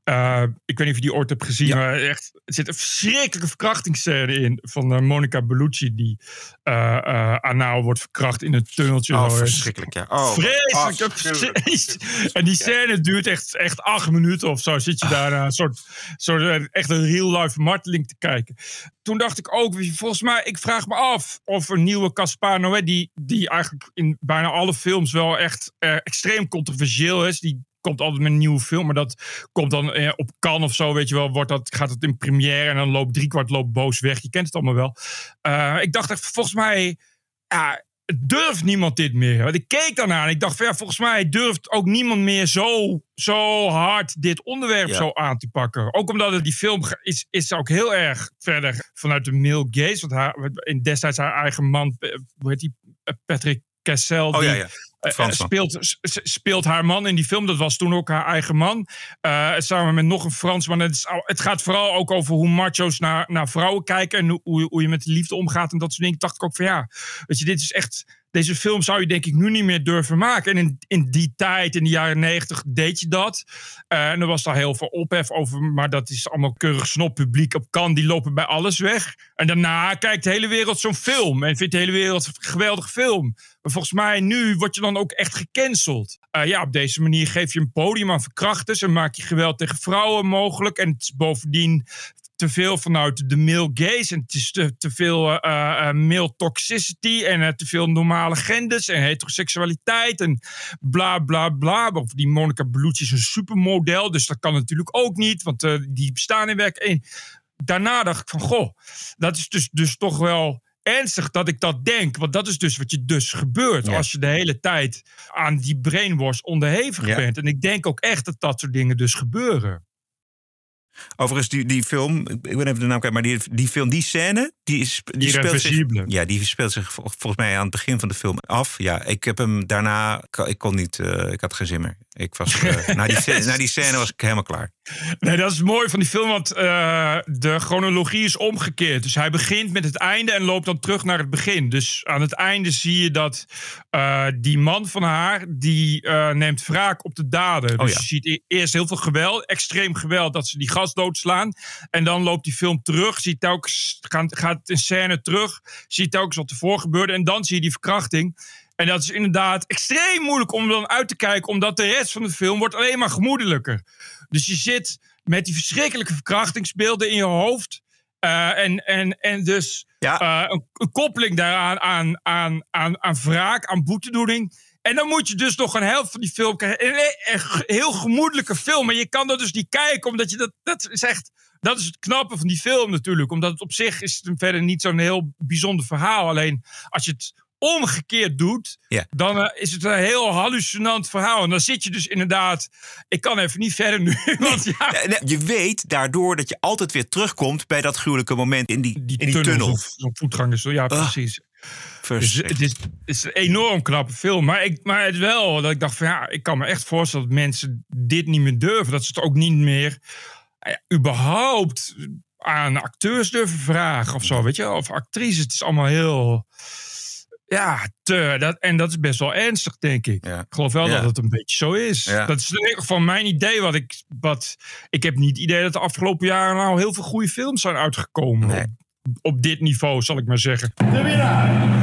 Eh, ik weet niet of je die ooit hebt gezien, maar echt, er zit een verschrikkelijke verkrachtingsscène in van eh, Monica Bellucci, die eh eh, anaal wordt verkracht in een tunneltje. Oh, verschrikkelijk, ja. Oh, Vreselijk. afschuwelijk. en die scène duurt echt, echt acht minuten of zo. Zit je daar naar een soort, soort eh, echt een real-life marteling te kijken. Toen dacht ik ook, volgens mij, ik vraag me af of een nieuwe Caspar Noé, die, die eigenlijk in bijna alle films wel echt eh, extreem controversieel is. Die komt altijd met een nieuwe film, maar dat komt dan eh, op kan of zo, weet je wel, wordt dat, gaat het in première en dan loopt driekwart loopt boos weg. Je kent het allemaal wel. Eh, ik dacht echt, volgens mij, ja, durft niemand dit meer. Want ik keek daarna en ik dacht ja, volgens mij durft ook niemand meer zo, zo hard dit onderwerp Ja. zo aan te pakken. Ook omdat het die film is, is ook heel erg verder vanuit de male gaze. Want haar, in destijds haar eigen man, eh, hoe heet die, Eh, Patrick Cassel. Oh die, ja, ja. Eh, Fransman. speelt, speelt haar man in die film. Dat was toen ook haar eigen man. Eh, samen met nog een Fransman. Het, is het gaat vooral ook over hoe macho's naar, naar vrouwen kijken. En hoe- hoe, je met de liefde omgaat. En dat soort dingen. Dacht ik ook van ja, weet je, dit is echt... Deze film zou je denk ik nu niet meer durven maken. En in, in die tijd, in de jaren negentig, deed je dat. Eh, en er was daar heel veel ophef over. Maar dat is allemaal keurig snop publiek op kan. Die lopen bij alles weg. En daarna kijkt de hele wereld zo'n film. En vindt de hele wereld een geweldige film. Maar volgens mij nu word je dan ook echt gecanceld. Eh, ja, op deze manier geef je een podium aan verkrachters. En maak je geweld tegen vrouwen mogelijk. En het is bovendien te veel vanuit de male gaze. En het is te, te veel eh, male toxicity. En eh, te veel normale genders. En heteroseksualiteit. En bla bla bla. Of die Monica Bellucci is een supermodel. Dus dat kan natuurlijk ook niet. Want die bestaan in werk. Daarna dacht ik van, goh, dat is dus, dus toch wel ernstig dat ik dat denk. Want dat is dus wat je dus gebeurt Ja. als je de hele tijd aan die brainwash onderhevig Ja. bent. En ik denk ook echt dat dat soort dingen dus gebeuren. Overigens, die, die film, ik ben even de naam kwijt, maar die, die film, die scène, die, is, die speelt zich, ja, die speelt zich vol- volgens mij aan het begin van de film af. Ja, ik heb hem daarna, ik kon niet, eh, ik had geen zin meer. Ik was, eh, na, die, scène- na die scène was ik helemaal klaar. Nee, dat is mooi van die film, want eh, de chronologie is omgekeerd. Dus hij begint met het einde en loopt dan terug naar het begin. Dus aan het einde zie je dat eh, die man van haar, die neemt wraak op de dader. Oh dus ja. je ziet e- eerst heel veel geweld, extreem geweld, dat ze die gast doodslaan. En dan loopt die film terug, ziet telkens, gaat, gaat in scène terug, ziet telkens wat ervoor gebeurde. En dan zie je die verkrachting. En dat is inderdaad extreem moeilijk om dan uit te kijken, omdat de rest van de film wordt alleen maar gemoedelijker. Dus je zit met die verschrikkelijke verkrachtingsbeelden in je hoofd. Eh, en, en, en dus Ja. eh, een, een koppeling daaraan aan, aan, aan, aan wraak, aan boetedoening. En dan moet je dus nog een helft van die film krijgen. Een, een heel gemoedelijke film. Maar je kan dat dus niet kijken, omdat je dat. Dat is echt. Dat is het knappe van die film natuurlijk. Omdat het op zich is het verder niet zo'n heel bijzonder verhaal. Alleen als je het omgekeerd doet, Ja. dan eh, is het een heel hallucinant verhaal. En dan zit je dus inderdaad. Ik kan even niet verder nu. Want ja, nee, Je weet daardoor dat je altijd weer terugkomt bij dat gruwelijke moment in die, die, in die tunnel. Of zo'n voetgangers. Ja, precies. Dus het is, het is een enorm knappe film. Maar, ik, maar het wel dat ik dacht van ja, ik kan me echt voorstellen dat mensen dit niet meer durven. Dat ze het ook niet meer eh, überhaupt aan acteurs durven vragen of zo. Weet je, of actrices. Het is allemaal heel. Ja, te, dat, en dat is best wel ernstig, denk ik. Ja. Ik geloof wel Ja. dat het een beetje zo is. Ja. Dat is in ieder geval mijn idee. Wat ik, wat, ik heb niet het idee dat de afgelopen jaren nou heel veel goede films zijn uitgekomen. Nee. Op, op dit niveau, zal ik maar zeggen. Podcast. Al bijna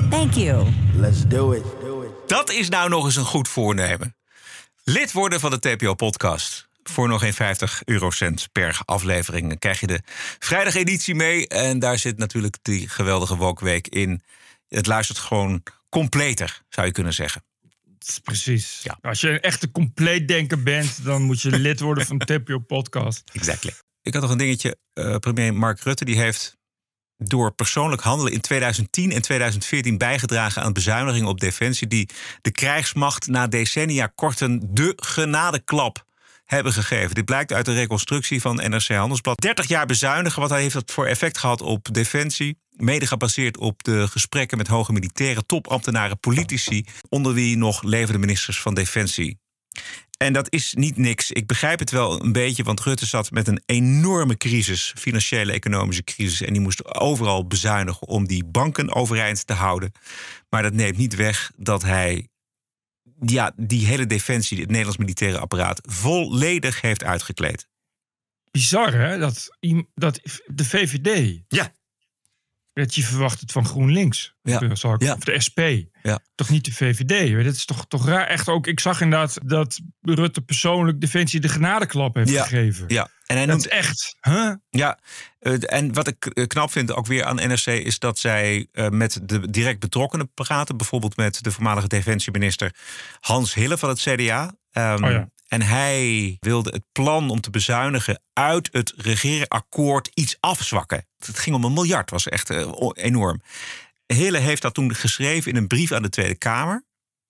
Thank you. Let's do it. Dat is nou nog eens een goed voornemen. Lid worden van de TPO-podcast. Voor nog geen 50 eurocent per aflevering. Dan krijg je de vrijdageditie mee. En daar zit natuurlijk die geweldige Wokweek in. Het luistert gewoon completer, zou je kunnen zeggen. Precies. Ja. Als je een echte compleet denker bent, dan moet je lid worden van de TPO Podcast. Exactly. Ik had nog een dingetje. Eh, premier Mark Rutte die heeft door persoonlijk handelen in 2010 en 2014 bijgedragen aan bezuinigingen op defensie die de krijgsmacht na decennia korten de genadeklap hebben gegeven. Dit blijkt uit de reconstructie van NRC Handelsblad. 30 jaar bezuinigen, wat heeft dat voor effect gehad op defensie? Mede gebaseerd op de gesprekken met hoge militairen, topambtenaren, politici, onder wie nog levende ministers van Defensie. En dat is niet niks. Ik begrijp het wel een beetje, want Rutte zat met een enorme crisis, financiële economische crisis. En die moest overal bezuinigen om die banken overeind te houden. Maar dat neemt niet weg dat hij ja, die hele defensie, het Nederlands militaire apparaat, volledig heeft uitgekleed. Bizar hè, dat, dat de VVD, Ja. Dat je verwacht het van GroenLinks, Ja. ik- Ja. of de SP. Ja. Toch niet de VVD. Dat is toch, toch raar. Echt ook, ik zag inderdaad dat Rutte persoonlijk Defensie de genadeklap heeft Ja. gegeven. Ja, en hij Dat noemt is echt, huh? Ja, eh, en wat ik eh, knap vind ook weer aan NRC is dat zij eh, met de direct betrokkenen praten. Bijvoorbeeld met de voormalige defensieminister Hans Hille van het CDA. Ehm, Oh ja. En hij wilde het plan om te bezuinigen uit het regeerakkoord iets afzwakken. Het ging om een miljard, was echt eh, enorm. Hille heeft dat toen geschreven in een brief aan de Tweede Kamer.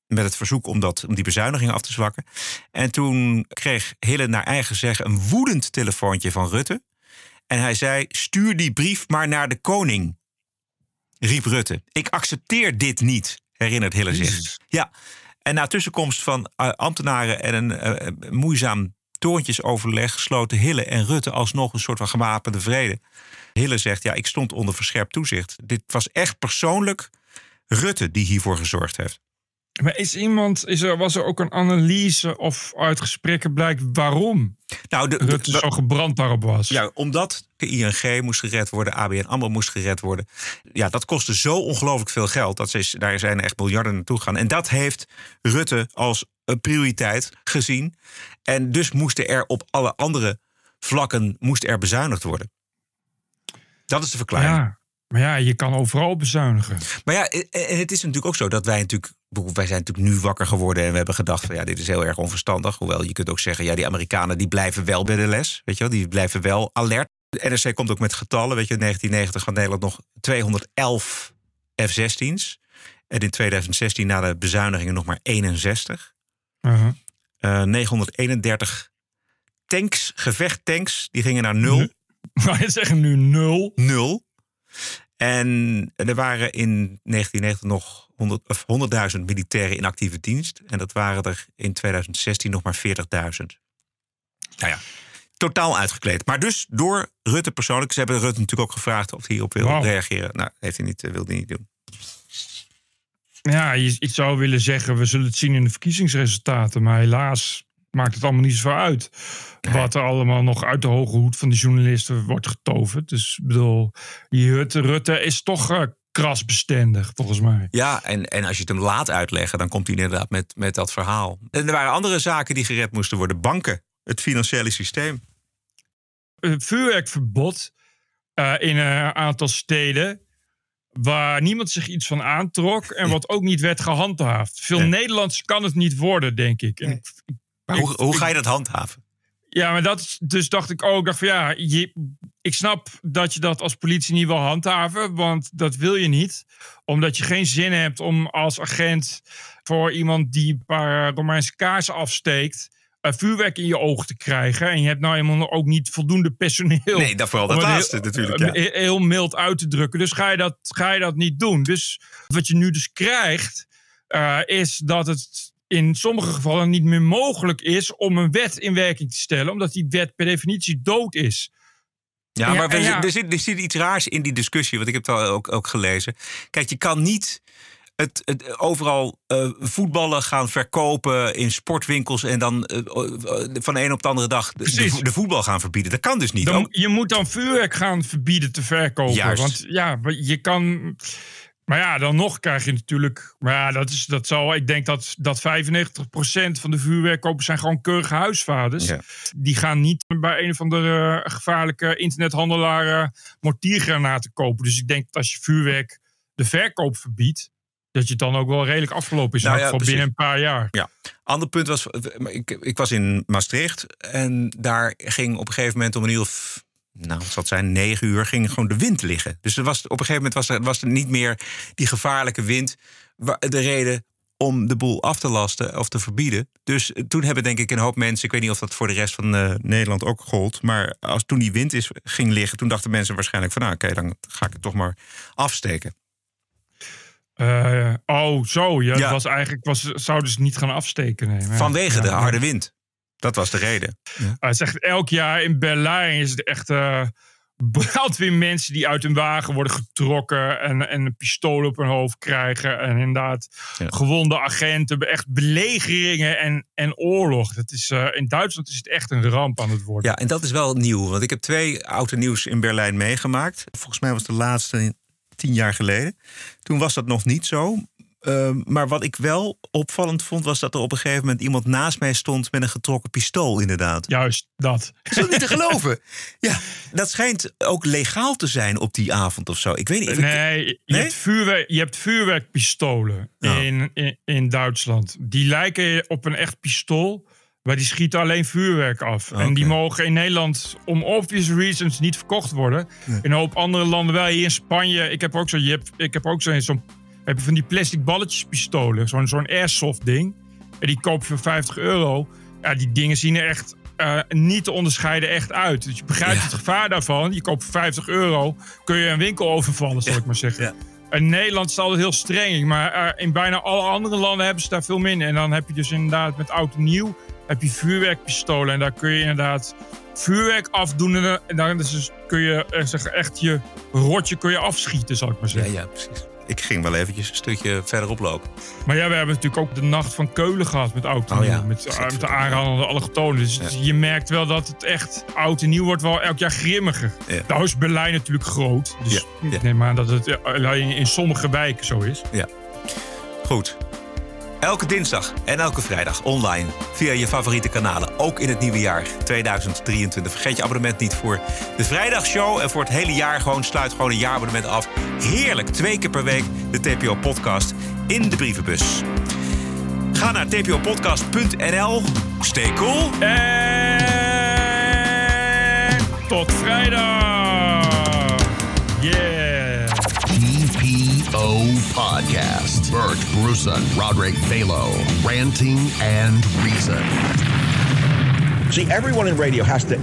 Met het verzoek om, dat, om die bezuinigingen af te zwakken. En toen kreeg Hille naar eigen zeggen een woedend telefoontje van Rutte. En hij zei: Stuur die brief maar naar de koning. Riep Rutte. Ik accepteer dit niet, herinnert Hille zich. Ja, en na tussenkomst van eh, ambtenaren en een eh, moeizaam toontjesoverleg sloten Hille en Rutte alsnog een soort van gewapende vrede. Hille zegt: Ja, ik stond onder verscherpt toezicht. Dit was echt persoonlijk Rutte die hiervoor gezorgd heeft. Maar is iemand, is er, was er ook een analyse of uit gesprekken blijkt waarom Nou, de, de- Rutte zo gebrand daarop was? Ja, omdat de ING moest gered worden, ABN AMRO moest gered worden. Ja, dat kostte zo ongelooflijk veel geld. Dat is, daar zijn echt miljarden naartoe gegaan. En dat heeft Rutte als een prioriteit gezien. En dus moesten er op alle andere vlakken moest er bezuinigd worden. Dat is de verklaring. Ja, maar ja, je kan overal bezuinigen. Maar ja, en het is natuurlijk ook zo dat wij natuurlijk. Wij zijn natuurlijk nu wakker geworden en we hebben gedacht van ja, dit is heel erg onverstandig. Hoewel je kunt ook zeggen, ja, die Amerikanen die blijven wel bij de les. Weet je wel, die blijven wel alert. De NRC komt ook met getallen. Weet je, in 1990 had Nederland nog 211 F-16's. En in 2016 na de bezuinigingen nog maar 61. Uh-huh. Eh, 931 tanks, gevechttanks, die gingen naar nul. Maar je zeggen nu nul. Nul. En er waren in 1990 nog 100 of 100.000 militairen in actieve dienst. En dat waren er in 2016 nog maar 40.000. Nou ja, totaal uitgekleed. Maar dus door Rutte persoonlijk. Ze hebben Rutte natuurlijk ook gevraagd of hij hierop wil reageren. Nou, heeft hij niet, eh, wilde hij niet doen. Ja, je, ik zou willen zeggen, we zullen het zien in de verkiezingsresultaten. Maar helaas maakt het allemaal niet zoveel uit. Wat er allemaal nog uit de hoge hoed van de journalisten wordt getoverd. Dus ik bedoel, die Rutte, Rutte is toch eh, krasbestendig, volgens mij. Ja, en, en als je het hem laat uitleggen, dan komt hij inderdaad met, met dat verhaal. En er waren andere zaken die gered moesten worden. Banken, het financiële systeem. Een vuurwerkverbod eh, in een aantal steden. Waar niemand zich iets van aantrok. En wat ook niet werd gehandhaafd. Veel Nee. Nederlands kan het niet worden, denk ik. En ik- Maar hoe, hoe ga je dat handhaven? Ja, maar dat is, dus dacht ik ook, dacht van ja, je, ik snap dat je dat als politie niet wil handhaven, want dat wil je niet, omdat je geen zin hebt om als agent voor iemand die een paar Romeinse kaarsen afsteekt, eh, vuurwerk in je ogen te krijgen. En je hebt nou helemaal ook niet voldoende personeel. Nee, dat vooral dat laatste heel- natuurlijk, ja. Heel mild uit te drukken. Dus ga je dat, ga je dat niet doen. Dus wat je nu dus krijgt, eh, is dat het in sommige gevallen niet meer mogelijk is om een wet in werking te stellen, omdat die wet per definitie dood is. Ja, Ja, maar we- en ja. Er, zit, er zit iets raars in die discussie, want ik heb het al ook, ook gelezen. Kijk, je kan niet het, het overal eh, voetballen gaan verkopen in sportwinkels en dan eh, eh, van de een op de andere dag de, de, de voetbal gaan verbieden. Dat kan dus niet. Dan, Ook- je moet dan vuurwerk gaan verbieden te verkopen. Juist. Want ja, je kan. Maar ja, dan nog krijg je natuurlijk. Maar ja, dat, is, dat zal. Ik denk dat, dat 95% van de vuurwerkkopers zijn gewoon keurige huisvaders. Ja. Die gaan niet bij een of andere eh, gevaarlijke internethandelaar eh, mortiergranaten kopen. Dus ik denk dat als je vuurwerk de verkoop verbiedt. Dat je het dan ook wel redelijk afgelopen is. Nou ja, geval binnen een paar jaar. Ja. Ander punt was, ik, ik was in Maastricht en daar ging op een gegeven moment om een uur of nou, het zal zijn, negen uur ging gewoon de wind liggen. Dus er was, op een gegeven moment was er, was er niet meer die gevaarlijke wind. De reden om de boel af te lasten of te verbieden. Dus eh, toen hebben denk ik een hoop mensen... ik weet niet of dat voor de rest van eh, Nederland ook gold... maar als toen die wind is, ging liggen... toen dachten mensen waarschijnlijk van... nou, oké, dan ga ik het toch maar afsteken. Eh, oh, zo. Ja, Ja. Het was eigenlijk, was, zouden ze niet gaan afsteken. Nee, Vanwege ja, de harde wind. Dat was de reden. Uh, het is echt elk jaar in Berlijn is het echt eh brandweermensen die uit hun wagen worden getrokken en, en een pistool op hun hoofd krijgen. En inderdaad gewonde agenten, echt belegeringen en, en oorlog. Dat is, eh, in Duitsland is het echt een ramp aan het worden. Ja, en dat is wel nieuw. Want ik heb twee oude nieuws in Berlijn meegemaakt. Volgens mij was de laatste tien jaar geleden. Toen was dat nog niet zo. Ehm, maar wat ik wel opvallend vond, was dat er op een gegeven moment iemand naast mij stond met een getrokken pistool, inderdaad. Juist dat. Is dat niet te geloven? Ja, dat schijnt ook legaal te zijn op die avond of zo. Ik weet niet. ik- Nee, je? Hebt vuurwerk, je hebt vuurwerkpistolen Ja. in, in, in Duitsland. Die lijken op een echt pistool, maar die schieten alleen vuurwerk af. En die mogen in Nederland om obvious reasons niet verkocht worden. In een hoop andere landen wel. Hier in Spanje, ik heb ook zo, je hebt, ik heb ook zo'n zo'n- heb je van die plastic balletjes pistolen, zo'n zo'n airsoft ding. En die koop je voor 50 euro. Ja, die dingen zien er echt eh, niet te onderscheiden echt uit. Dus je begrijpt het gevaar daarvan. Je koopt voor 50 euro, kun je een winkel overvallen, zal ik maar zeggen. In Nederland is het altijd heel streng, maar eh, in bijna alle andere landen hebben ze daar veel minder. En dan heb je dus inderdaad met oud en nieuw heb je vuurwerkpistolen. En daar kun je inderdaad vuurwerk afdoen. En dan- dus kun je eh, zeg, echt je rotje kun je afschieten, zal ik maar Ja, zeggen. ja, precies. Ik ging wel eventjes een stukje verderop lopen. Maar ja, we hebben natuurlijk ook de nacht van Keulen gehad met oud en Oh nieuw. ja, met, met de aanrandende allochtonen. Dus je merkt wel dat het echt oud en nieuw wordt wel elk jaar grimmiger. Ja. Nou is Berlijn natuurlijk groot. Dus ik neem aan dat het eh, alleen in sommige wijken zo is. Ja. Goed. Elke dinsdag en elke vrijdag online via je favoriete kanalen. Ook in het nieuwe jaar 2023. Vergeet je abonnement niet voor de vrijdagshow. En voor het hele jaar gewoon sluit gewoon een jaarabonnement af. Heerlijk. Twee keer per week de TPO podcast in de brievenbus. Ga naar tpopodcast.nl. Stay cool. En tot vrijdag! Yeah! Podcast. Bert Bruson, Roderick Balo, Ranting and Reason. See, everyone in radio has to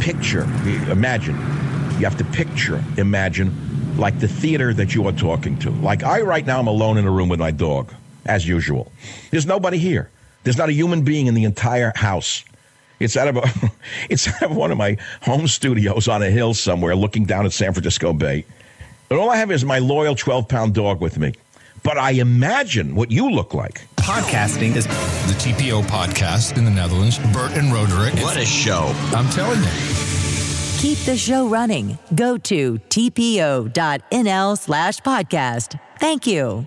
picture, imagine. You have to picture, imagine, like the theater that you are talking to. Like I, right now, I'm alone in a room with my dog, as usual. There's nobody here. There's not a human being in the entire house. It's out of a, it's out of one of my home studios on a hill somewhere, looking down at San Francisco Bay. And all I have is my loyal 12 pound dog with me. But I imagine what you look like. Podcasting is the TPO podcast in the Netherlands. Bert and Roderick. What a show. I'm telling you. Keep the show running. Go to tpo.nl slash podcast. Thank you.